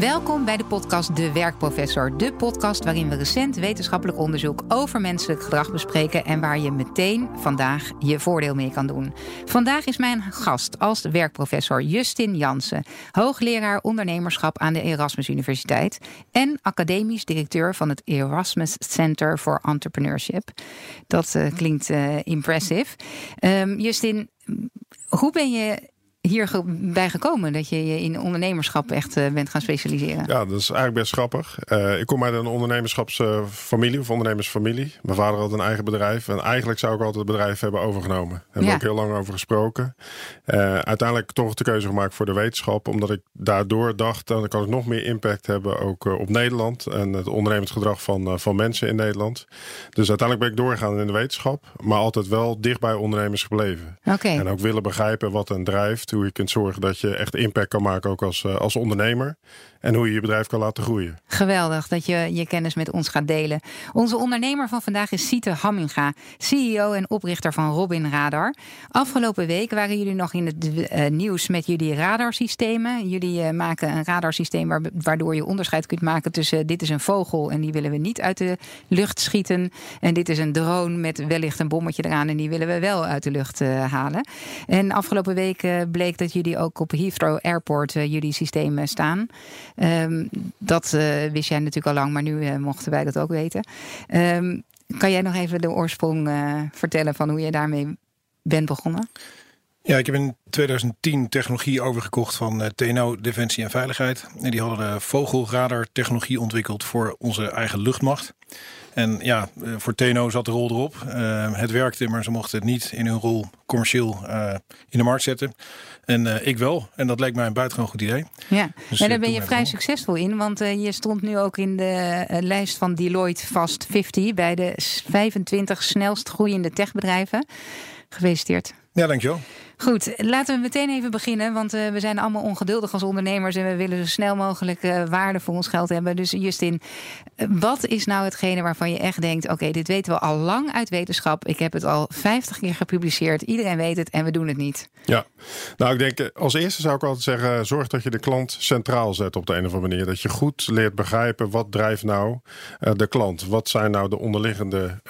Welkom bij de podcast De Werkprofessor. De podcast waarin we recent wetenschappelijk onderzoek over menselijk gedrag bespreken en waar je meteen vandaag je voordeel mee kan doen. Vandaag is mijn gast als werkprofessor Justin Jansen, hoogleraar ondernemerschap aan de Erasmus Universiteit en academisch directeur van het Erasmus Center for Entrepreneurship. Dat uh, klinkt uh, impressive. Um, Justin, hoe ben je hierbij gekomen dat je je in ondernemerschap echt uh, bent gaan specialiseren? Ja, dat is eigenlijk best grappig. Uh, ik kom uit een ondernemerschapsfamilie of ondernemersfamilie. Mijn vader had een eigen bedrijf en eigenlijk zou ik altijd het bedrijf hebben overgenomen. Daar hebben we ook heel lang over gesproken. Uh, uiteindelijk toch de keuze gemaakt voor de wetenschap, omdat ik daardoor dacht, dan kan ik nog meer impact hebben ook op Nederland en het ondernemersgedrag van, van mensen in Nederland. Dus uiteindelijk ben ik doorgegaan in de wetenschap, maar altijd wel dicht bij ondernemers gebleven. Okay. En ook willen begrijpen wat hen drijft hoe je kunt zorgen dat je echt impact kan maken, ook als, als ondernemer. En hoe je je bedrijf kan laten groeien. Geweldig dat je je kennis met ons gaat delen. Onze ondernemer van vandaag is Siete Hamminga, CEO en oprichter van Robin Radar. Afgelopen week waren jullie nog in het uh, nieuws met jullie radarsystemen. Jullie uh, maken een radarsysteem waar, waardoor je onderscheid kunt maken tussen dit is een vogel en die willen we niet uit de lucht schieten. En dit is een drone met wellicht een bommetje eraan en die willen we wel uit de lucht halen. En afgelopen week bleek dat jullie ook op Heathrow Airport jullie systemen staan. Um, dat uh, wist jij natuurlijk al lang, maar nu uh, mochten wij dat ook weten. Um, kan jij nog even de oorsprong uh, vertellen van hoe je daarmee bent begonnen? Ja, ik heb in 2010 technologie overgekocht van TNO Defensie en Veiligheid. En die hadden de vogelradar technologie ontwikkeld voor onze eigen luchtmacht. En ja, voor TNO zat de rol erop. Uh, het werkte, maar ze mochten het niet in hun rol commercieel uh, in de markt zetten. En uh, ik wel. En dat leek mij een buitengewoon goed idee. Ja, dus, en daar ben je vrij succesvol in. Want je stond nu ook in de lijst van Deloitte Fast 50 bij de 25 snelst groeiende techbedrijven. Gefeliciteerd. Ja, dankjewel. Goed, laten we meteen even beginnen. Want uh, we zijn allemaal ongeduldig als ondernemers. En we willen zo snel mogelijk uh, waarde voor ons geld hebben. Dus Justin, uh, wat is nou hetgene waarvan je echt denkt... oké, dit weten we al lang uit wetenschap. Ik heb het al 50 keer gepubliceerd. Iedereen weet het en we doen het niet. Ja, nou ik denk als eerste zou ik altijd zeggen... zorg dat je de klant centraal zet op de een of andere manier. Dat je goed leert begrijpen wat drijft nou de klant. Wat zijn nou de onderliggende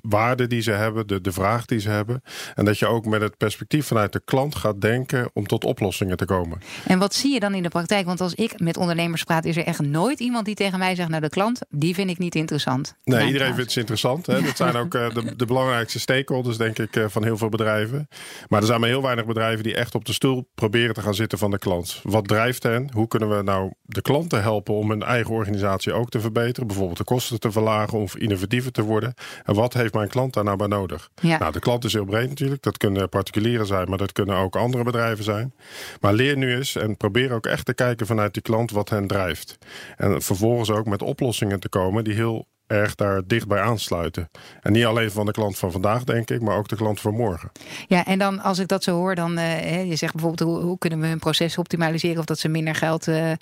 waarden die ze hebben. De, de vraag die ze hebben. En dat je ook met het perspectief vanuit de de klant gaat denken om tot oplossingen te komen. En wat zie je dan in de praktijk? Want als ik met ondernemers praat, is er echt nooit iemand die tegen mij zegt: Nou, de klant, die vind ik niet interessant. Nee, iedereen vindt ze interessant. Hè? Dat zijn ook uh, de, de, belangrijkste stakeholders, denk ik, uh, van heel veel bedrijven. Maar er zijn maar heel weinig bedrijven die echt op de stoel proberen te gaan zitten van de klant. Wat drijft hen? Hoe kunnen we nou de klanten helpen om hun eigen organisatie ook te verbeteren? Bijvoorbeeld de kosten te verlagen of innovatiever te worden. En wat heeft mijn klant daar nou bij nodig? Ja. Nou, de klant is heel breed natuurlijk. Dat kunnen particulieren zijn, maar dat kunnen ook andere bedrijven zijn. Maar leer nu eens en probeer ook echt te kijken vanuit die klant wat hen drijft. En vervolgens ook met oplossingen te komen die heel erg daar dichtbij aansluiten. En niet alleen van de klant van vandaag, denk ik, maar ook de klant van morgen. Ja, en dan als ik dat zo hoor, dan uh, je zegt bijvoorbeeld hoe, hoe, kunnen we hun proces optimaliseren of dat ze minder geld uh,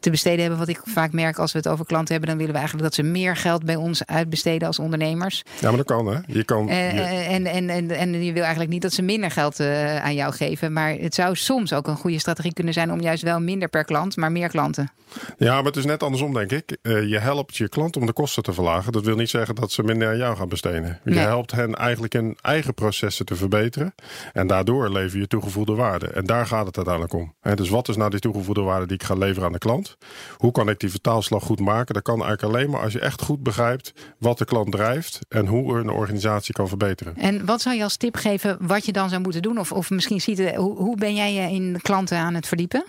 te besteden hebben. Wat ik vaak merk als we het over klanten hebben, dan willen we eigenlijk dat ze meer geld bij ons uitbesteden als ondernemers. Ja, maar dat kan hè. Je kan. Uh, je... En, en, en, en je wil eigenlijk niet dat ze minder geld aan jou geven, maar het zou soms ook een goede strategie kunnen zijn om juist wel minder per klant, maar meer klanten. Ja, maar het is net andersom, denk ik. je helpt je klant om de kosten te verlagen. Dat wil niet zeggen dat ze minder aan jou gaan besteden. Je Nee. helpt hen eigenlijk hun eigen processen te verbeteren. En daardoor lever je toegevoegde waarde. En daar gaat het uiteindelijk om. Dus wat is nou die toegevoegde waarde die ik ga leveren aan de klant? Hoe kan ik die vertaalslag goed maken? Dat kan eigenlijk alleen maar als je echt goed begrijpt wat de klant drijft. En hoe een organisatie kan verbeteren. En wat zou je als tip geven wat je dan zou moeten doen? Of, of misschien ziet hoe, hoe ben jij je in klanten aan het verdiepen?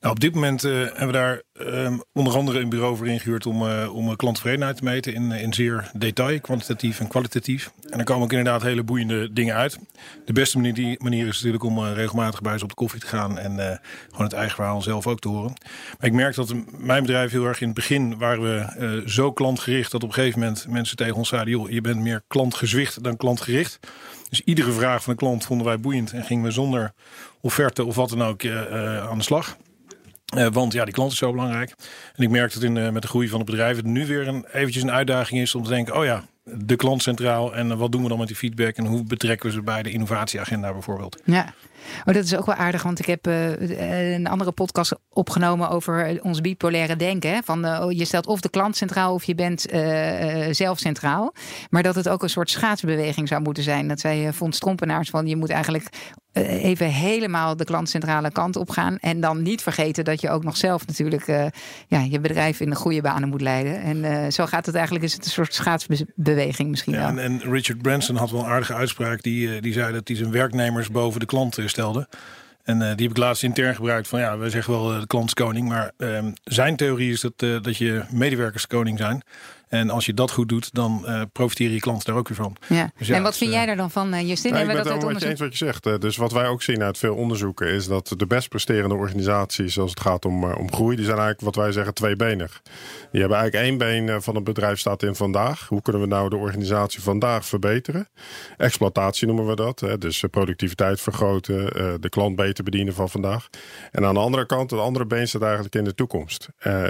Nou, op dit moment uh, hebben we daar uh, onder andere een bureau voor ingehuurd om, uh, om klanttevredenheid te meten in, in zeer detail, kwantitatief en kwalitatief. En dan komen ook inderdaad hele boeiende dingen uit. De beste manier, die, manier is natuurlijk om regelmatig bij ze op de koffie te gaan en gewoon het eigen verhaal zelf ook te horen. Maar ik merk dat mijn bedrijf heel erg in het begin waren we zo klantgericht dat op een gegeven moment mensen tegen ons zeiden, joh, je bent meer klantgezwicht dan klantgericht. Dus iedere vraag van de klant vonden wij boeiend en gingen we zonder offerte of wat dan ook aan de slag. Uh, want ja, die klant is zo belangrijk. En ik merk dat in, uh, met de groei van het bedrijf het nu weer een, eventjes een uitdaging is om te denken: oh ja, de klant centraal. En wat doen we dan met die feedback? En hoe betrekken we ze bij de innovatieagenda bijvoorbeeld? Ja. Oh, dat is ook wel aardig, want ik heb uh, een andere podcast opgenomen over ons bipolaire denken. Hè? Van, uh, je stelt of de klant centraal of je bent uh, zelf centraal. Maar dat het ook een soort schaatsbeweging zou moeten zijn. Dat zij vond Strompenaars van je moet eigenlijk even helemaal de klantcentrale kant op gaan. En dan niet vergeten dat je ook nog zelf natuurlijk ja, je bedrijf in de goede banen moet leiden. En zo gaat het eigenlijk, is het een soort schaatsbeweging misschien ja, wel. En, Richard Branson had wel een aardige uitspraak. Die, die zei dat hij zijn werknemers boven de klant En uh, die heb ik laatst intern gebruikt van ja, we zeggen wel uh, de klantskoning. Maar uh, zijn theorie is dat, uh, dat je medewerkerskoning zijn. En als je dat goed doet, dan uh, profiteren je klanten daar ook weer van. Ja. Dus ja en wat vind jij daar dan van, uh, Justin? Nou, ik ben het met je eens wat je zegt. Dus wat wij ook zien uit veel onderzoeken is dat de best presterende organisaties, als het gaat om, uh, om groei, die zijn eigenlijk wat wij zeggen tweebenig. Die hebben eigenlijk één been van het bedrijf staat in vandaag. Hoe kunnen we nou de organisatie vandaag verbeteren? Exploitatie noemen we dat. Hè? Dus productiviteit vergroten, de klant beter bedienen van vandaag. En aan de andere kant, het andere been staat eigenlijk in de toekomst.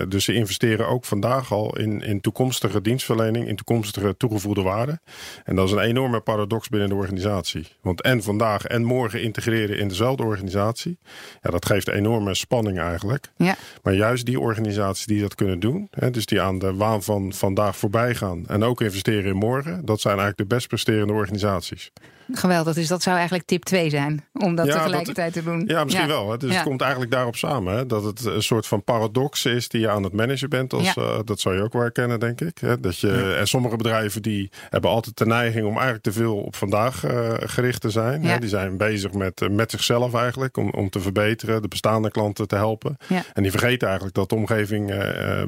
dus ze investeren ook vandaag al in, in toekomstige dienstverlening in toekomstige toegevoegde waarde. En dat is een enorme paradox binnen de organisatie. Want en vandaag en morgen integreren in dezelfde organisatie, ja, dat geeft enorme spanning eigenlijk. Ja. Maar juist die organisaties die dat kunnen doen, hè, dus die aan de waan van vandaag voorbij gaan en ook investeren in morgen, dat zijn eigenlijk de best presterende organisaties. Geweldig, dus dat zou eigenlijk tip 2 zijn om dat tegelijkertijd te doen. Ja, misschien wel. Hè. Dus het komt eigenlijk daarop samen. Hè, dat het een soort van paradox is die je aan het managen bent. Als, uh, dat zou je ook wel herkennen, denk ik. Hè. Dat je, En sommige bedrijven die hebben altijd de neiging om eigenlijk te veel op vandaag uh, gericht te zijn. Hè. Die zijn bezig met, uh, met zichzelf eigenlijk om, om te verbeteren, de bestaande klanten te helpen. En die vergeten eigenlijk dat de omgeving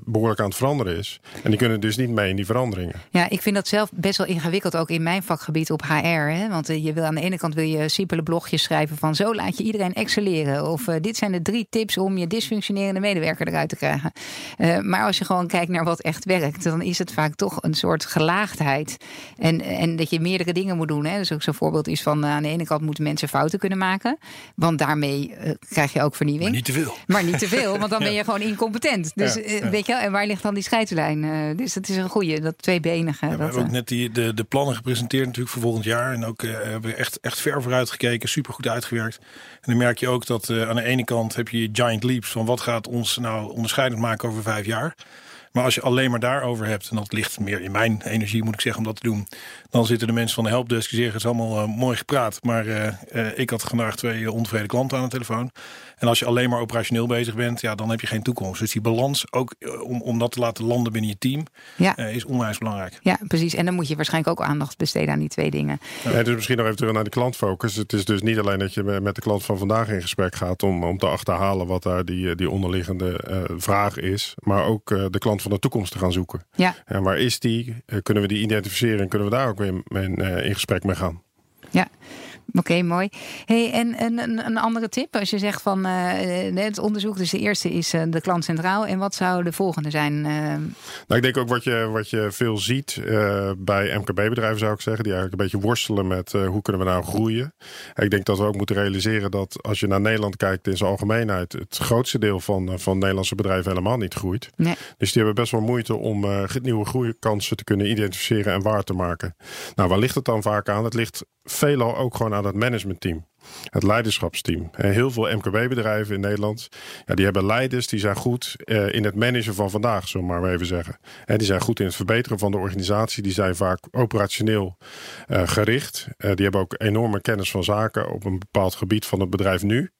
behoorlijk aan het veranderen is. En die kunnen dus niet mee in die veranderingen. Ja, ik vind dat zelf best wel ingewikkeld ook in mijn vakgebied op HR. Hè. Want je wil aan de ene kant wil je simpele blogjes schrijven van zo laat je iedereen excelleren. Of uh, dit zijn de drie tips om je dysfunctionerende medewerker eruit te krijgen. Uh, maar als je gewoon kijkt naar wat echt werkt, dan is het vaak toch een soort gelaagdheid. En, en dat je meerdere dingen moet doen. Hè. Dus ook zo'n voorbeeld is van aan de ene kant moeten mensen fouten kunnen maken. Want daarmee krijg je ook vernieuwing. Maar niet te veel. Maar niet te veel, want dan ben je gewoon incompetent. Dus ja, ja. weet je, en waar ligt dan die scheidslijn? dus dat is een goede, dat tweebenige. We dat, hebben ook net die, de, de plannen gepresenteerd natuurlijk voor volgend jaar. En ook hebben echt, echt ver vooruit gekeken, super goed uitgewerkt. En dan merk je ook dat uh, aan de ene kant heb je giant leaps van wat gaat ons nou onderscheidend maken over vijf jaar. Maar als je alleen maar daarover hebt, en dat ligt meer in mijn energie, moet ik zeggen, om dat te doen. Dan zitten de mensen van de helpdesk die zeggen: het is allemaal uh, mooi gepraat. Maar uh, uh, ik had vandaag twee ontevreden klanten aan de telefoon. En als je alleen maar operationeel bezig bent, ja, dan heb je geen toekomst. Dus die balans, ook om, om dat te laten landen binnen je team, ja. is onwijs belangrijk. Ja, precies. En dan moet je waarschijnlijk ook aandacht besteden aan die twee dingen. Ja. Ja, dus misschien nog even terug naar de klantfocus. Het is dus niet alleen dat je met de klant van vandaag in gesprek gaat om, om te achterhalen wat daar die, die onderliggende vraag is. Maar ook de klant van de toekomst te gaan zoeken. Ja. En waar is die? kunnen we die identificeren en kunnen we daar ook weer in, in gesprek mee gaan? Ja, Oké, mooi. Hey, en een, andere tip, als je zegt van uh, het onderzoek, dus de eerste is uh, de klant centraal. En wat zou de volgende zijn? Uh... Nou, ik denk ook wat je, wat je veel ziet bij MKB-bedrijven, zou ik zeggen, die eigenlijk een beetje worstelen met hoe kunnen we nou groeien. ik denk dat we ook moeten realiseren dat als je naar Nederland kijkt in zijn algemeenheid, het grootste deel van, van Nederlandse bedrijven helemaal niet groeit. Nee. Dus die hebben best wel moeite om nieuwe groeikansen te kunnen identificeren en waar te maken. Nou, waar ligt het dan vaak aan? Het ligt veelal ook gewoon aan het managementteam. Het leiderschapsteam. Heel veel MKB-bedrijven in Nederland, ja, die hebben leiders die zijn goed uh, in het managen van vandaag, zullen we maar even zeggen. En die zijn goed in het verbeteren van de organisatie. Die zijn vaak operationeel uh, gericht. Uh, die hebben ook enorme kennis van zaken op een bepaald gebied van het bedrijf nu.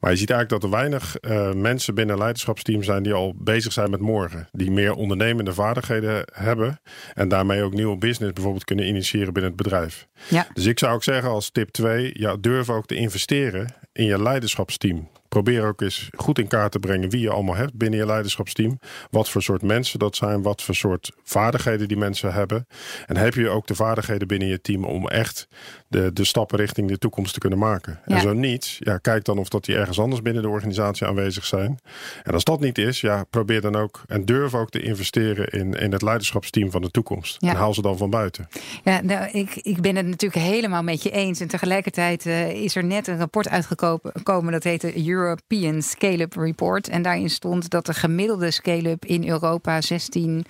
Maar je ziet eigenlijk dat er weinig uh, mensen binnen leiderschapsteam zijn die al bezig zijn met morgen. Die meer ondernemende vaardigheden hebben. En daarmee ook nieuwe business bijvoorbeeld kunnen initiëren binnen het bedrijf. Ja. Dus ik zou ook zeggen als tip 2, ja, durf ook te investeren in je leiderschapsteam. Probeer ook eens goed in kaart te brengen wie je allemaal hebt binnen je leiderschapsteam. Wat voor soort mensen dat zijn. Wat voor soort vaardigheden die mensen hebben. En heb je ook de vaardigheden binnen je team om echt de, de stappen richting de toekomst te kunnen maken. Ja. En zo niet, ja, kijk dan of dat die ergens anders binnen de organisatie aanwezig zijn. En als dat niet is, ja, probeer dan ook en durf ook te investeren in, in het leiderschapsteam van de toekomst. Ja. En haal ze dan van buiten. Ja, nou, ik, ik ben het natuurlijk helemaal met je eens. En tegelijkertijd uh, is er net een rapport uitgekomen dat heet Euro European Scale-up Report. En daarin stond dat de gemiddelde scale-up in Europa 16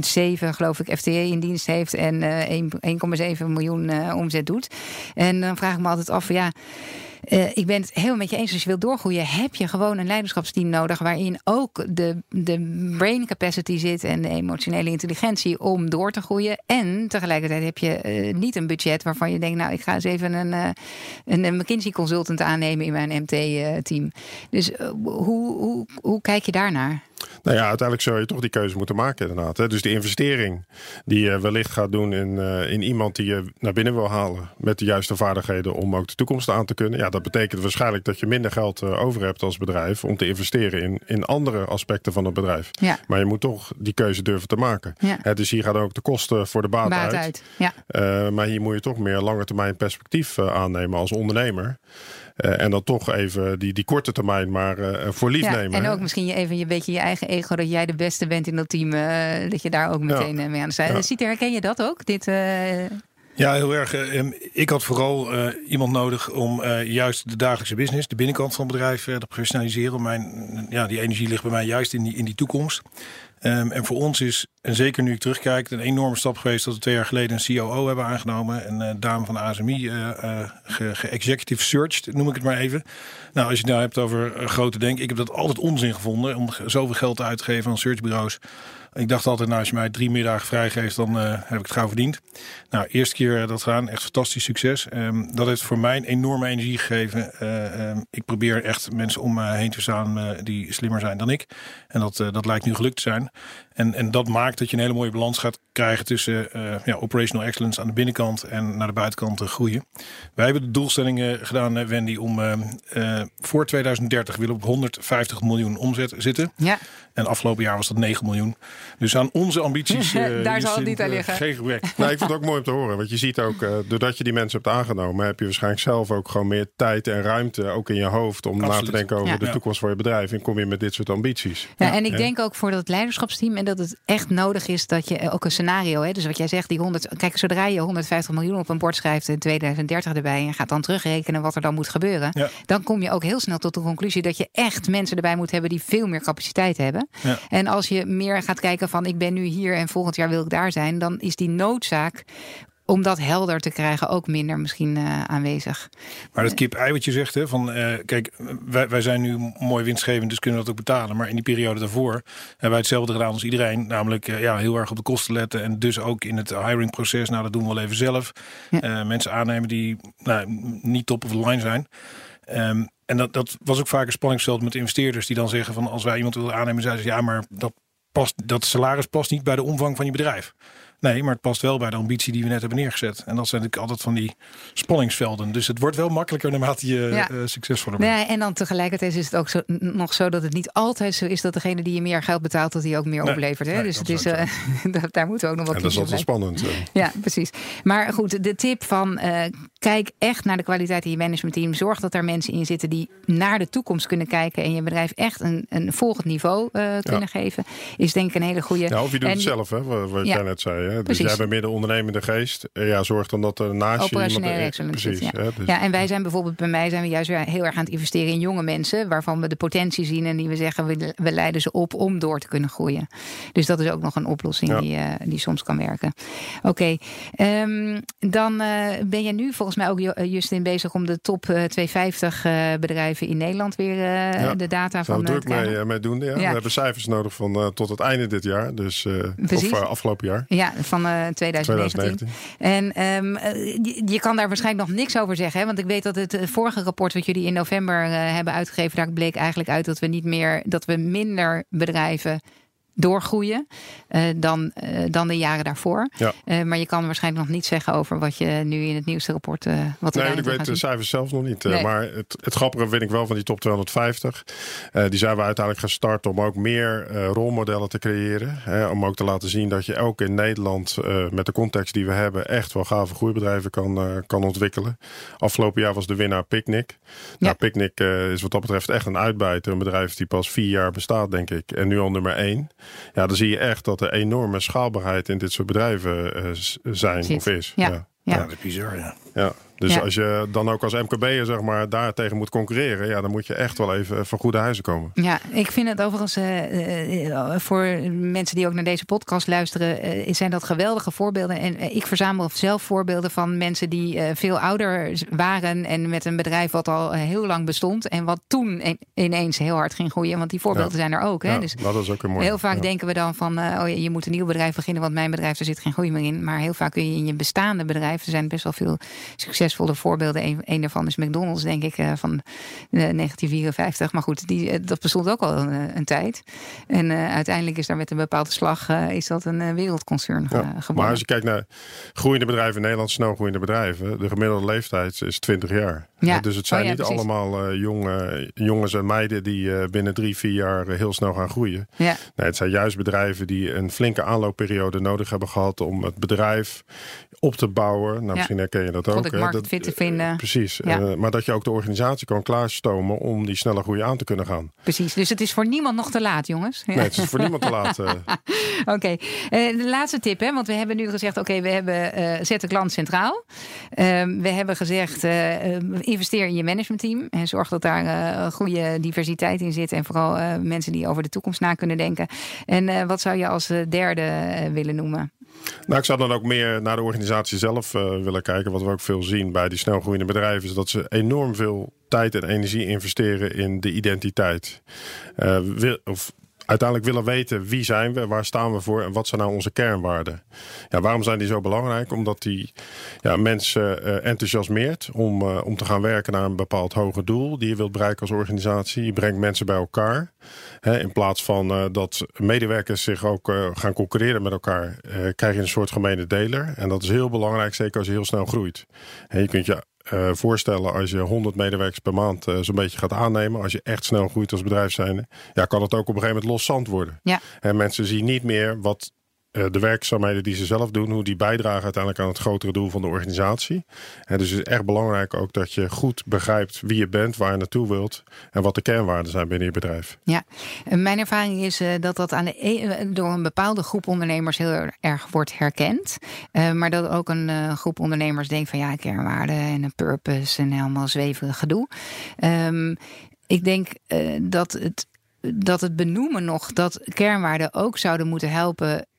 7 geloof ik FTE in dienst heeft en uh, 1,7 miljoen uh, omzet doet. En dan vraag ik me altijd af, ja. Uh, ik ben het heel met je eens. Als je wilt doorgroeien, heb je gewoon een leiderschapsteam nodig. waarin ook de, de brain capacity zit en de emotionele intelligentie om door te groeien. En tegelijkertijd heb je uh, niet een budget waarvan je denkt: Nou, ik ga eens even een, uh, een McKinsey consultant aannemen in mijn MT-team. Dus hoe, hoe, hoe kijk je daarnaar? Nou ja, uiteindelijk zou je toch die keuze moeten maken inderdaad. Hè? Dus die investering die je wellicht gaat doen in, uh, in iemand die je naar binnen wil halen met de juiste vaardigheden om ook de toekomst aan te kunnen. Ja, dat betekent waarschijnlijk dat je minder geld uh, over hebt als bedrijf om te investeren in, in andere aspecten van het bedrijf. Ja. Maar je moet toch die keuze durven te maken. Ja. Hè, dus hier gaan ook de kosten voor de baat, baat uit. uit. Ja. Uh, maar hier moet je toch meer lange termijn perspectief aannemen als ondernemer. Uh, en dan toch even die, die korte termijn maar uh, voor lief ja, nemen. En ook misschien even een beetje je eigen ego dat jij de beste bent in dat team. Dat je daar ook meteen ja. mee aan de zijde. Ja. herken je dat ook? Dit, ja, heel erg. Ehm, ik had vooral iemand nodig om juist de dagelijkse business, de binnenkant van het bedrijf, te professionaliseren. Mijn, ja, die energie ligt bij mij juist in die, in die toekomst. Um, en voor ons is, en zeker nu ik terugkijk, een enorme stap geweest dat we twee jaar geleden een COO hebben aangenomen. Een dame van de ASMI, ge-executive searched, noem ik het maar even. Nou, als je het nou hebt over grote denk, ik heb dat altijd onzin gevonden om zoveel geld uit te geven aan searchbureaus. Ik dacht altijd, nou, als je mij drie middagen vrijgeeft, dan uh, heb ik het gauw verdiend. Nou, eerste keer dat gedaan, echt fantastisch succes. Um, dat heeft voor mij een enorme energie gegeven. Uh, um, ik probeer echt mensen om me heen te staan die slimmer zijn dan ik. En dat, dat lijkt nu gelukt te zijn. En, en dat maakt dat je een hele mooie balans gaat krijgen tussen ja, operational excellence aan de binnenkant en naar de buitenkant te groeien. Wij hebben de doelstellingen gedaan, Wendy, om voor 2030 willen we op 150 miljoen omzet zitten. Ja. En afgelopen jaar was dat 9 miljoen. Dus aan onze ambities. Uh, Daar zal het niet aan liggen. Geen gebrek. nou, ik vind het ook mooi om te horen. Want je ziet ook, uh, doordat je die mensen hebt aangenomen, heb je waarschijnlijk zelf ook gewoon meer tijd en ruimte, ook in je hoofd, om Absoluut. na te denken over ja. de toekomst van je bedrijf. En kom je met dit soort ambities. Ja, en ik denk ook voor dat leiderschapsteam en dat het echt nodig is dat je ook een scenario, hè, dus wat jij zegt, die 100, kijk, zodra je 150 miljoen op een bord schrijft in 2030 erbij en gaat dan terugrekenen wat er dan moet gebeuren, dan kom je ook heel snel tot de conclusie dat je echt mensen erbij moet hebben die veel meer capaciteit hebben. En als je meer gaat kijken van ik ben nu hier en volgend jaar wil ik daar zijn, dan is die noodzaak om dat helder te krijgen ook minder misschien uh, aanwezig. Maar dat kip-ei wat je zegt, hè, van uh, kijk, wij, wij zijn nu mooi winstgevend, dus kunnen we dat ook betalen. Maar in die periode daarvoor hebben wij hetzelfde gedaan als iedereen. Namelijk uh, ja, heel erg op de kosten letten en dus ook in het hiringproces, nou dat doen we wel even zelf. Ja. mensen aannemen die nou, niet top of the line zijn. Um, en dat, dat was ook vaak een spanningsveld met investeerders die dan zeggen van als wij iemand willen aannemen, zeiden ze ja, maar dat, past, dat salaris past niet bij de omvang van je bedrijf. Nee, maar het past wel bij de ambitie die we net hebben neergezet. En dat zijn natuurlijk altijd van die spanningsvelden. Dus het wordt wel makkelijker naarmate je ja. uh, succesvoller bent. Ja, en dan tegelijkertijd is het ook zo, nog zo dat het niet altijd zo is dat degene die je meer geld betaalt, dat die ook meer nee, oplevert. Hè? Nee, dus het is, uh, daar moeten we ook nog wat En dat is altijd spannend. Ja, precies. Maar goed, de tip van uh, kijk echt naar de kwaliteit in je managementteam. Zorg dat er mensen in zitten die naar de toekomst kunnen kijken en je bedrijf echt een, een volgend niveau kunnen ja. geven. Is denk ik een hele goede. Ja, of je doet en, het zelf, hè, wat, wat jij net zei. Hè? Dus jij bent meer de ondernemende geest. Ja, zorg dan dat er naast Operationele excellence. Precies. Ja. Dus. ja, en wij zijn bijvoorbeeld bij mij zijn we juist weer heel erg aan het investeren in jonge mensen. Waarvan we de potentie zien en die we zeggen we, we leiden ze op om door te kunnen groeien. Dus dat is ook nog een oplossing ja. die, uh, die soms kan werken. Oké, okay. um, dan uh, ben je nu volgens mij ook Justin bezig om de top 250 uh, bedrijven in Nederland weer ja. de data van druk mee, mee doen. Ja. We hebben cijfers nodig van tot het einde dit jaar. Dus of afgelopen jaar. Ja, van 2019. 2019. En um, je, je, kan daar waarschijnlijk nog niks over zeggen. Hè? Want ik weet dat het vorige rapport wat jullie in november hebben uitgegeven, daar bleek eigenlijk uit dat we niet meer, dat we minder bedrijven doorgroeien uh, dan, uh, dan de jaren daarvoor. Ja. Uh, maar je kan waarschijnlijk nog niet zeggen over wat je nu in het nieuwste rapport. wat nee, ik weet de cijfers zelf nog niet. Nee. maar het, het grappige vind ik wel van die top 250. die zijn we uiteindelijk gestart om ook meer rolmodellen te creëren. Hè, om ook te laten zien dat je ook in Nederland met de context die we hebben echt wel gave groeibedrijven kan, kan ontwikkelen. Afgelopen jaar was de winnaar Picnic. Ja. Nou, Picnic is wat dat betreft echt een uitbuiter. Een bedrijf die pas vier jaar bestaat, denk ik. En nu al nummer één. Ja, dan zie je echt dat er enorme schaalbaarheid in dit soort bedrijven uh, zijn Zit. of is. Ja. Ja. ja. dat is bizar, ja. Ja, Dus als je dan ook als MKB'er zeg maar, daar tegen moet concurreren, ja, dan moet je echt wel even van goede huizen komen. Ja, ik vind het overigens uh, voor mensen die ook naar deze podcast luisteren, uh, zijn dat geweldige voorbeelden. En ik verzamel zelf voorbeelden van mensen die veel ouder waren en met een bedrijf wat al heel lang bestond en wat toen ineens heel hard ging groeien. Want die voorbeelden zijn er ook. Hè? Ja, dus dat is ook een mooi. Heel vaak denken we dan van, oh, je moet een nieuw bedrijf beginnen, want mijn bedrijf, er zit geen groei meer in. Maar heel vaak kun je in je bestaande bedrijf, er zijn best wel veel succesvolle voorbeelden. Een, een daarvan is McDonald's, denk ik, van 1954. Maar goed, die, dat bestond ook al een, een tijd. En uiteindelijk is daar met een bepaalde slag is dat een wereldconcern ja, geworden. Maar als je kijkt naar groeiende bedrijven in Nederland, snel groeiende bedrijven, de gemiddelde leeftijd is 20 jaar. Ja. Dus het zijn oh, ja, niet precies. allemaal jonge, jongens en meiden die binnen drie, vier jaar heel snel gaan groeien. Ja. Nee, het zijn juist bedrijven die een flinke aanloopperiode nodig hebben gehad om het bedrijf op te bouwen. Nou, misschien herken je dat ook. Hè? Dat, fit te vinden. Precies. maar dat je ook de organisatie kan klaarstomen om die snelle groei aan te kunnen gaan. Precies. Dus het is voor niemand nog te laat, jongens. Nee, het is voor niemand te laat. Oké. Okay. De laatste tip, hè? want we hebben nu gezegd: oké, okay, we hebben zet de klant centraal. Ehm, we hebben gezegd: investeer in je managementteam en zorg dat daar goede diversiteit in zit en vooral mensen die over de toekomst na kunnen denken. En wat zou je als derde willen noemen? Nou, ik zou dan ook meer naar de organisatie zelf willen kijken. Wat we ook veel zien bij die snelgroeiende bedrijven, is dat ze enorm veel tijd en energie investeren in de identiteit. Uh, wil, of uiteindelijk willen weten wie zijn we, waar staan we voor en wat zijn nou onze kernwaarden. Ja, waarom zijn die zo belangrijk? Omdat die ja, mensen uh, enthousiasmeert om, uh, om te gaan werken naar een bepaald hoger doel die je wilt bereiken als organisatie. Je brengt mensen bij elkaar. Hè, in plaats van uh, dat medewerkers zich ook gaan concurreren met elkaar, krijg je een soort gemene deler. En dat is heel belangrijk, zeker als je heel snel groeit. En je kunt je uh, voorstellen als je 100 medewerkers per maand uh, zo'n beetje gaat aannemen. Als je echt snel groeit als bedrijf zijn. Ja, kan het ook op een gegeven moment los zand worden. Ja. En mensen zien niet meer wat eh, de werkzaamheden die ze zelf doen, hoe die bijdragen uiteindelijk aan het grotere doel van de organisatie. En dus het is echt belangrijk ook dat je goed begrijpt wie je bent, waar je naartoe wilt en wat de kernwaarden zijn binnen je bedrijf. Ja, mijn ervaring is uh, dat dat aan e door een bepaalde groep ondernemers heel erg wordt herkend. Maar dat ook een groep ondernemers denkt van ja, kernwaarden en een purpose en helemaal zweverig gedoe. Um, ik denk dat het dat het benoemen nog dat kernwaarden ook zouden moeten helpen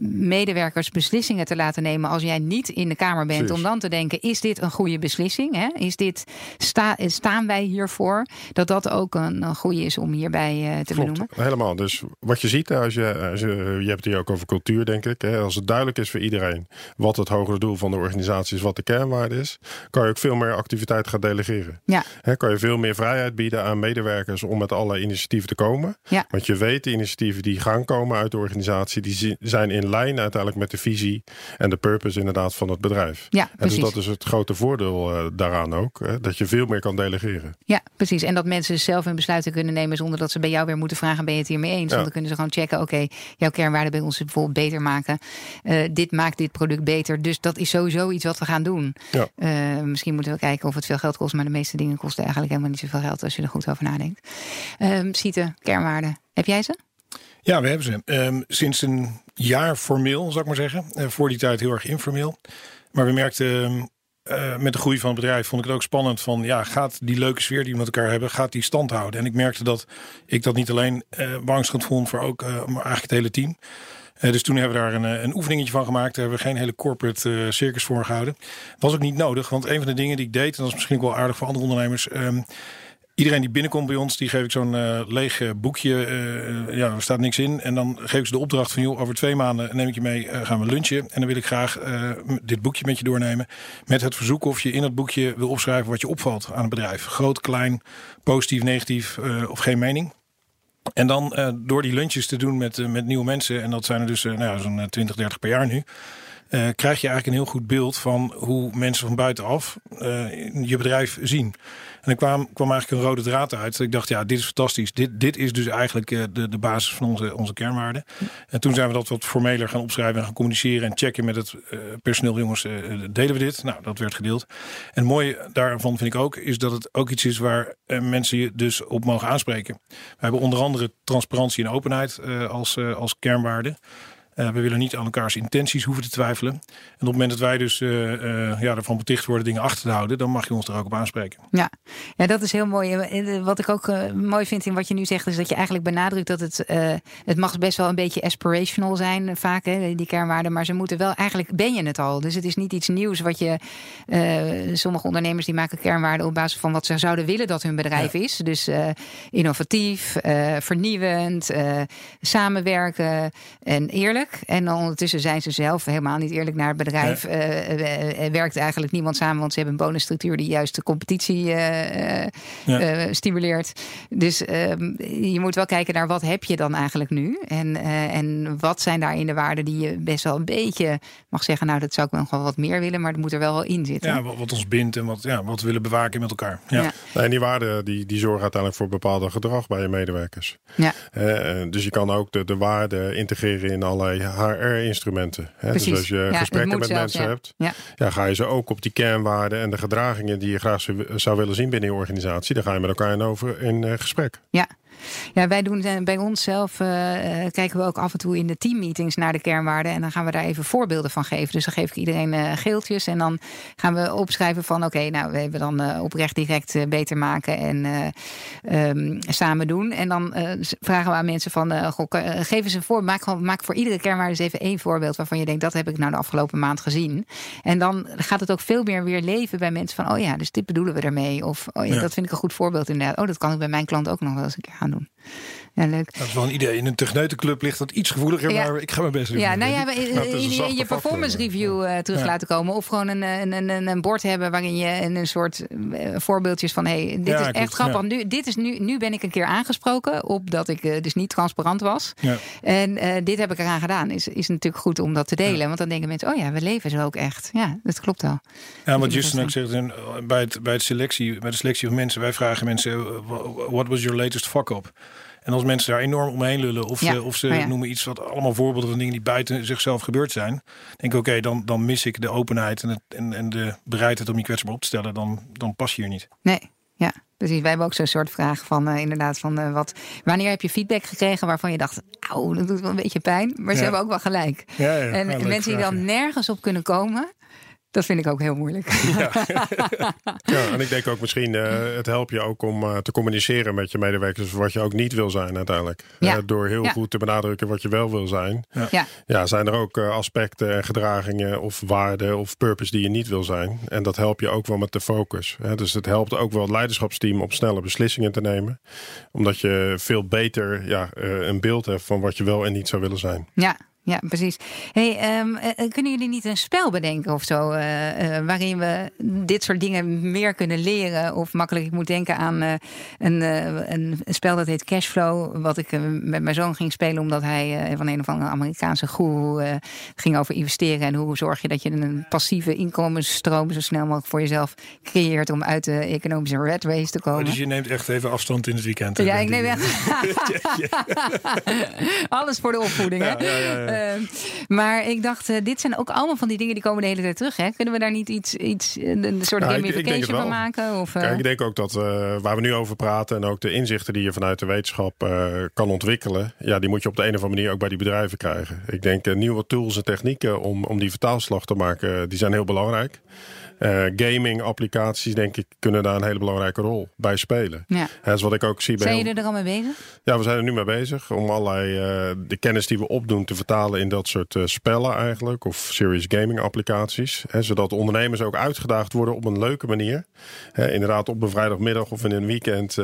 medewerkers beslissingen te laten nemen als jij niet in de Kamer bent. Om dan te denken, is dit een goede beslissing? Hè? Is dit, sta, staan wij hiervoor? Dat dat ook een, een goede is om hierbij uh, te Klopt, benoemen. Helemaal. Dus wat je ziet, als je, als je, je hebt het hier ook over cultuur, denk ik. Hè? Als het duidelijk is voor iedereen wat het hogere doel van de organisatie is, wat de kernwaarde is, kan je ook veel meer activiteit gaan delegeren. Ja. Hè, kan je veel meer vrijheid bieden aan medewerkers om met alle initiatieven te komen. Ja. Want je weet, de initiatieven die gaan komen uit de organisatie, die zijn in lijn uiteindelijk met de visie en de purpose inderdaad van het bedrijf. Ja, en dus dat is het grote voordeel uh, daaraan ook. Hè, dat je veel meer kan delegeren. Ja, precies. En dat mensen zelf hun besluiten kunnen nemen zonder dat ze bij jou weer moeten vragen: ben je het hiermee eens? Ja. Want dan kunnen ze gewoon checken: oké, jouw kernwaarden bij ons bijvoorbeeld beter maken. Uh, dit maakt dit product beter. Dus dat is sowieso iets wat we gaan doen. Ja. Uh, misschien moeten we kijken of het veel geld kost, maar de meeste dingen kosten eigenlijk helemaal niet zoveel geld als je er goed over nadenkt. Um, Siete, kernwaarden. Heb jij ze? Ja, we hebben ze. Um, sinds een jaar formeel, zou ik maar zeggen. Uh, voor die tijd heel erg informeel. Maar we merkten uh, met de groei van het bedrijf vond ik het ook spannend van ja, gaat die leuke sfeer die we met elkaar hebben, gaat die stand houden? En ik merkte dat ik dat niet alleen uh, beangstigend vond voor ook, maar eigenlijk het hele team. dus toen hebben we daar een, een oefeningetje van gemaakt. Daar hebben we geen hele corporate circus voor gehouden. Was ook niet nodig, want een van de dingen die ik deed, en dat is misschien ook wel aardig voor andere ondernemers. Um, Iedereen die binnenkomt bij ons, die geef ik zo'n uh, leeg uh, boekje. Uh, ja, er staat niks in. En dan geef ik ze de opdracht van, joh, over twee maanden neem ik je mee, gaan we lunchen. En dan wil ik graag dit boekje met je doornemen. Met het verzoek of je in dat boekje wil opschrijven wat je opvalt aan het bedrijf. Groot, klein, positief, negatief of geen mening. En dan door die lunches te doen met, met nieuwe mensen. En dat zijn er dus nou ja, zo'n 20, 30 per jaar nu. Krijg je eigenlijk een heel goed beeld van hoe mensen van buitenaf je bedrijf zien. En er kwam, kwam eigenlijk een rode draad uit. Ik dacht, ja, dit is fantastisch. Dit, dit is dus eigenlijk uh, de, de basis van onze, onze kernwaarden. En toen zijn we dat wat formeler gaan opschrijven en gaan communiceren en checken met het personeel. Jongens, delen we dit? Nou, dat werd gedeeld. En het mooie daarvan vind ik ook, is dat het ook iets is waar mensen je dus op mogen aanspreken. We hebben onder andere transparantie en openheid als, als kernwaarden. we willen niet aan elkaars intenties hoeven te twijfelen. En op het moment dat wij dus ja, ervan beticht worden dingen achter te houden, dan mag je ons er ook op aanspreken. Ja, ja dat is heel mooi. Wat ik ook mooi vind in wat je nu zegt, is dat je eigenlijk benadrukt dat het, het mag best wel een beetje aspirational zijn, vaak, hè, die kernwaarden. Maar ze moeten wel, eigenlijk ben je het al. Dus het is niet iets nieuws wat je. sommige ondernemers die maken kernwaarden op basis van wat ze zouden willen dat hun bedrijf is. Dus innovatief, vernieuwend, samenwerken en eerlijk. En ondertussen zijn ze zelf helemaal niet eerlijk naar het bedrijf. Ja. werkt eigenlijk niemand samen, want ze hebben een bonusstructuur die juist de competitie ja. stimuleert. Dus ehm, je moet wel kijken naar wat heb je dan eigenlijk nu. En, en wat zijn daarin de waarden die je best wel een beetje mag zeggen. Nou, dat zou ik nog wel wat meer willen, maar dat moet er wel in zitten. Ja, wat ons bindt en wat, ja, wat we willen bewaken met elkaar. Ja. En die waarden die, die zorgen uiteindelijk voor bepaald gedrag bij je medewerkers. Ja. dus je kan ook de, de waarden integreren in allerlei HR-instrumenten. Dus als je gesprekken met mensen hebt, ja. ja. ga je ze ook op die kernwaarden en de gedragingen die je graag zou willen zien binnen je organisatie, dan ga je met elkaar in over in gesprek. Ja, ja, wij doen eh, bij onszelf uh, kijken we ook af en toe in de teammeetings naar de kernwaarden. En dan gaan we daar even voorbeelden van geven. Dus dan geef ik iedereen uh, geeltjes. En dan gaan we opschrijven van oké, nou we hebben dan uh, oprecht direct beter maken en um, samen doen. En dan vragen we aan mensen van goh, geef eens een voor. Maak, maak voor iedere kernwaarde eens even één voorbeeld waarvan je denkt dat heb ik nou de afgelopen maand gezien. En dan gaat het ook veel meer weer leven bij mensen van oh ja, dus dit bedoelen we ermee. Of oh ja, ja. dat vind ik een goed voorbeeld inderdaad. Oh, dat kan ik bij mijn klant ook nog wel eens een keer aan doen. Ja, leuk. Dat is wel een idee. In een techneutenclub ligt dat iets gevoeliger, ja. maar ik ga mijn best doen. Ja, nou ja, in, je performance review uh, terug laten komen. Of gewoon een, een, een, een bord hebben waarin je een, soort uh, voorbeeldjes van... hey, dit is echt grappig. Nu, dit is nu, nu ben ik een keer aangesproken op dat ik uh, dus niet transparant was. En dit heb ik eraan gedaan. Is, is natuurlijk goed om dat te delen. Want dan denken mensen, oh ja, we leven zo ook echt. Ja, dat klopt wel. Ja, wat Justin ook zegt, bij, het, bij, het selectie, bij de selectie van mensen... wij vragen mensen, what was your latest fuck-up? En als mensen daar enorm omheen lullen of ze, of ze oh noemen iets wat allemaal voorbeelden van dingen die buiten zichzelf gebeurd zijn, denk ik oké, dan, dan mis ik de openheid en, het, en, en de bereidheid om je kwetsbaar op te stellen. Dan, dan pas je hier niet. Nee, ja. Precies, wij hebben ook zo'n soort vraag van uh, inderdaad van uh, wat, wanneer heb je feedback gekregen waarvan je dacht, auw, dat doet wel een beetje pijn, maar ze hebben ook wel gelijk. Ja, en mensen die dan nergens op kunnen komen, dat vind ik ook heel moeilijk. Ja, ja en ik denk ook misschien, uh, het helpt je ook om uh, te communiceren met je medewerkers wat je ook niet wil zijn uiteindelijk. Ja. Uh, door heel goed te benadrukken wat je wel wil zijn. Ja, ja. zijn er ook aspecten en gedragingen of waarden of purpose die je niet wil zijn. En dat helpt je ook wel met de focus. Hè. Dus het helpt ook wel het leiderschapsteam om snelle beslissingen te nemen. Omdat je veel beter ja, een beeld hebt van wat je wel en niet zou willen zijn. Ja, ja, precies. Hey, um, kunnen jullie niet een spel bedenken of zo, uh, uh, waarin we dit soort dingen meer kunnen leren? Of makkelijk, ik moet denken aan een, een, spel dat heet Cashflow, wat ik met mijn zoon ging spelen, omdat hij van een of andere Amerikaanse guru ging over investeren en hoe zorg je dat je een passieve inkomensstroom zo snel mogelijk voor jezelf creëert om uit de economische red race te komen. Oh, dus je neemt echt even afstand in het weekend. Ja, ik neem echt alles voor de opvoeding. Ja, ja, ja. Ehm, maar ik dacht, uh, dit zijn ook allemaal van die dingen die komen de hele tijd terug. Hè? Kunnen we daar niet iets, iets een soort nou, gamification van maken? Of, Kijk, ik eh? denk ook dat waar we nu over praten en ook de inzichten die je vanuit de wetenschap kan ontwikkelen, ja, die moet je op de een of andere manier ook bij die bedrijven krijgen. Ik denk nieuwe tools en technieken om, om die vertaalslag te maken, die zijn heel belangrijk. Uh, gaming applicaties, denk ik, kunnen daar een hele belangrijke rol bij spelen. Ja. Dat is wat ik ook zie bij. Zijn jullie er al mee bezig? Ja, we zijn er nu mee bezig om allerlei uh, de kennis die we opdoen te vertalen in dat soort uh, spellen eigenlijk. Of serious gaming applicaties. Hè, zodat ondernemers ook uitgedaagd worden op een leuke manier. Hè, inderdaad op een vrijdagmiddag of in een weekend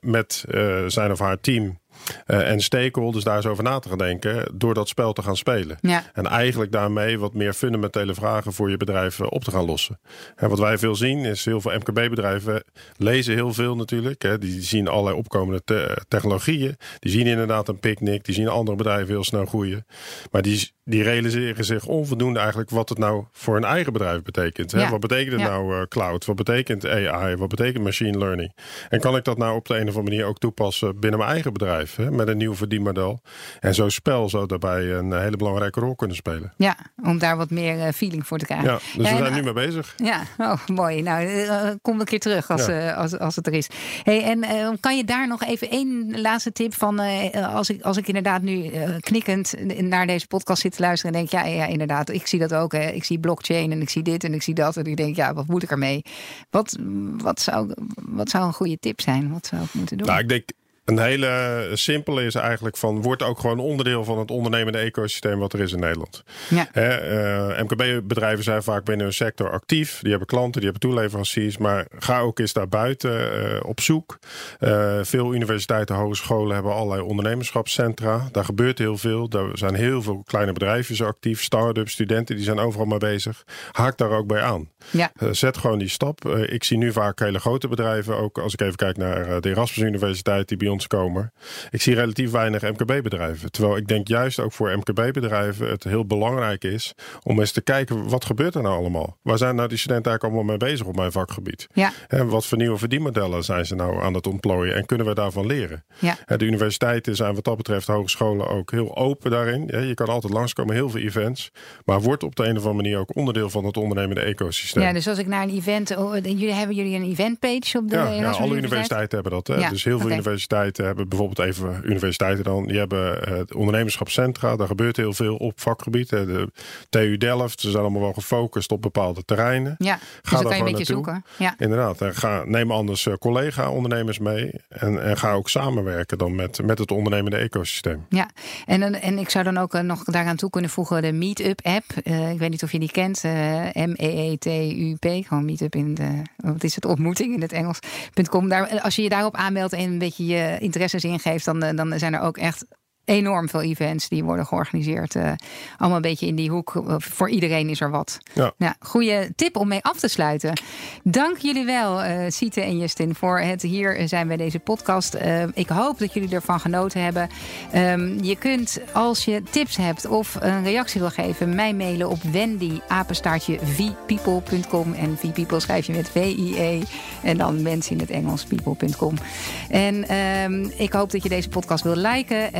met zijn of haar team uh, en stakeholders daar eens over na te gaan denken door dat spel te gaan spelen. Ja. En eigenlijk daarmee wat meer fundamentele vragen voor je bedrijf eh, op te gaan lossen. En wat wij veel zien is heel veel MKB-bedrijven lezen heel veel natuurlijk. Hè. Die zien allerlei opkomende te technologieën. Die zien inderdaad een picknick. Die zien andere bedrijven heel snel groeien. Maar die, die realiseren zich onvoldoende eigenlijk wat het nou voor een eigen bedrijf betekent. Hè. Ja. Wat betekent het nou uh, cloud? Wat betekent AI? Wat betekent machine learning? En kan ik dat nou op de een of andere manier ook toepassen binnen mijn eigen bedrijf? Bedrijf hè, met een nieuw verdienmodel. En zo'n spel zou daarbij een hele belangrijke rol kunnen spelen. Ja, om daar wat meer feeling voor te krijgen. Ja, dus we zijn nu mee bezig. Ja, oh, mooi. Nou, kom een keer terug als, als, als het er is. Hey, en kan je daar nog even één laatste tip van, als, ik, als ik inderdaad nu knikkend naar deze podcast zit te luisteren en denk, ja, ja inderdaad, ik zie dat ook. Hè. Ik zie blockchain en ik zie dit en ik zie dat. En ik denk, ja, wat moet ik ermee? Wat, wat, zou, wat zou een goede tip zijn? Wat zou ik moeten doen? Nou, ik denk een hele simpele is eigenlijk van, wordt ook gewoon onderdeel van het ondernemende ecosysteem wat er is in Nederland. Ja. Eh, MKB-bedrijven zijn vaak binnen hun sector actief. Die hebben klanten, die hebben toeleveranciers. Maar ga ook eens daar buiten uh, op zoek. Uh, veel universiteiten, hogescholen hebben allerlei ondernemerschapscentra. Daar gebeurt heel veel. Er zijn heel veel kleine bedrijven actief. Start-ups, studenten, die zijn overal mee bezig. Haak daar ook bij aan. Ja. zet gewoon die stap. ik zie nu vaak hele grote bedrijven. Ook als ik even kijk naar de Erasmus Universiteit, die bij ons komen. Ik zie relatief weinig MKB-bedrijven. Terwijl ik denk juist ook voor MKB-bedrijven het heel belangrijk is om eens te kijken wat gebeurt er nou allemaal. Waar zijn nou die studenten eigenlijk allemaal mee bezig op mijn vakgebied? Ja. En wat voor nieuwe verdienmodellen zijn ze nou aan het ontplooien en kunnen we daarvan leren? Ja. De universiteiten zijn wat dat betreft hogescholen ook heel open daarin. Je kan altijd langskomen, heel veel events. Maar wordt op de een of andere manier ook onderdeel van het ondernemende ecosysteem. Ja, dus als ik naar een event, oh, jullie hebben jullie een eventpage op de ja, ja alle universiteiten hebben dat. Hè? Ja, dus heel veel universiteiten hebben bijvoorbeeld even universiteiten dan. Die hebben het ondernemerschapscentra. Daar gebeurt heel veel op vakgebied. De TU Delft. Ze zijn allemaal wel gefocust op bepaalde terreinen. Ja, ga dus daar kan je een beetje zoeken. Ja. Inderdaad. En ga, neem anders eh, collega-ondernemers mee. En, en ga ook samenwerken dan met, met het ondernemende ecosysteem. Ja, en, en ik zou dan ook eh, nog daaraan toe kunnen voegen de Meetup app. Uh, ik weet niet of je die kent. Uh, M-E-E-T-U-P. Gewoon Meetup in de, wat is het, ontmoeting in het Engels.com. Daar, als je je daarop aanmeldt en een beetje je interesses ingeeft, dan, eh, dan zijn er ook echt enorm veel events die worden georganiseerd. Uh, allemaal een beetje in die hoek. Eh, voor iedereen is er wat. Ja. Nou, goede tip om mee af te sluiten. Dank jullie wel, uh, Siete en Justin, voor het hier zijn bij deze podcast. Uh, ik hoop dat jullie ervan genoten hebben. Um, je kunt, als je tips hebt of een reactie wil geven, mij mailen op wendy vpeople.com. En vpeople schrijf je met V-I-E. En dan mensen in het Engels people.com. En um, ik hoop dat je deze podcast wil liken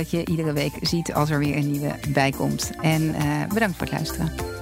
zodat je iedere week ziet als er weer een nieuwe bij komt. En uh, bedankt voor het luisteren.